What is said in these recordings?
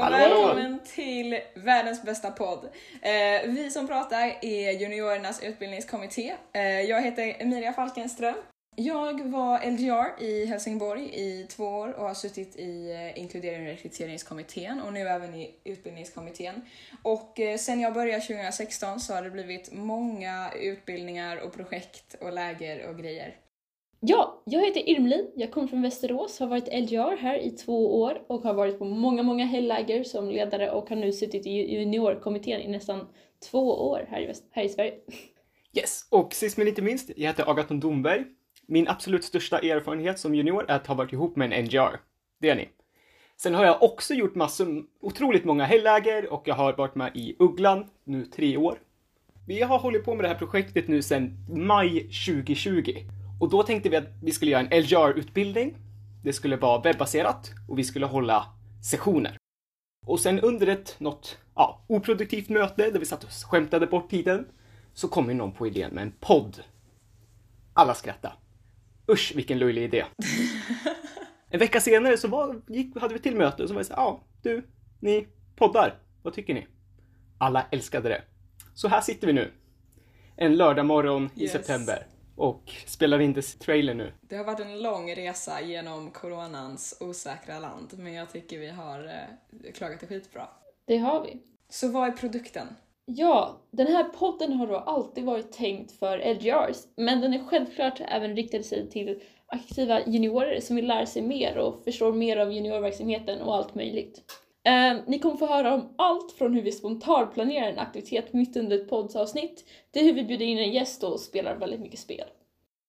och Hallå, välkommen till världens bästa podd. Eh, vi som pratar är juniorernas utbildningskommitté. Eh, jag heter Emilia Falkenström. Jag var LGR i Helsingborg i två år och har suttit i eh, inkluderings och rekryteringskommittén och nu även i utbildningskommittén. Och eh, sen jag började 2016 så har det blivit många utbildningar och projekt och läger och grejer. Ja, jag heter Irmlin. jag kommer från Västerås, har varit LGR här i två år och har varit på många, många helläger som ledare och har nu suttit i juniorkommittén i nästan två år här i, Väst- här i Sverige. Yes, och sist men inte minst, jag heter Agaton Domberg. Min absolut största erfarenhet som junior är att ha varit ihop med en NGR. Det är ni. Sen har jag också gjort massor, otroligt många helläger och jag har varit med i Ugglan, nu tre år. Vi har hållit på med det här projektet nu sedan maj 2020. Och då tänkte vi att vi skulle göra en LGR-utbildning. Det skulle vara webbaserat och vi skulle hålla sessioner. Och sen under ett något ja, oproduktivt möte där vi satt och skämtade bort tiden så kom ju någon på idén med en podd. Alla skrattade. Usch vilken löjlig idé. En vecka senare så var, gick, hade vi till möte och så var det så ja du, ni poddar, vad tycker ni? Alla älskade det. Så här sitter vi nu. En lördag morgon i Yes. september och spelar in this trailer nu. Det har varit en lång resa genom coronans osäkra land, men jag tycker vi har eh, klarat det skitbra. Det har vi. Så vad är produkten? Ja, den här podden har då alltid varit tänkt för LGRs, men den är självklart även riktad sig till aktiva juniorer som vill lära sig mer och förstår mer av juniorverksamheten och allt möjligt. Eh, ni kommer få höra om allt från hur vi spontanplanerar en aktivitet mitt under ett poddsavsnitt till hur vi bjuder in en gäst och spelar väldigt mycket spel.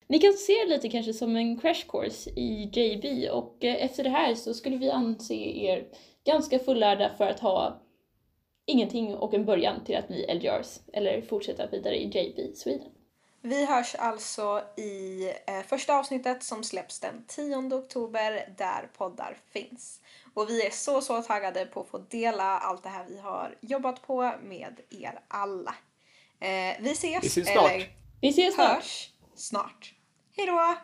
Ni kan se det lite kanske som en crash course i JB och eh, efter det här så skulle vi anse er ganska fullärda för att ha ingenting och en början till att bli LGRs eller fortsätta vidare i JB Sweden. Vi hörs alltså i eh, första avsnittet som släpps den 10 oktober där poddar finns. Och vi är så, så taggade på att få dela allt det här vi har jobbat på med er alla. Eh, vi ses, Vi ses snart. eller Vi ses snart! hörs snart. Hej då!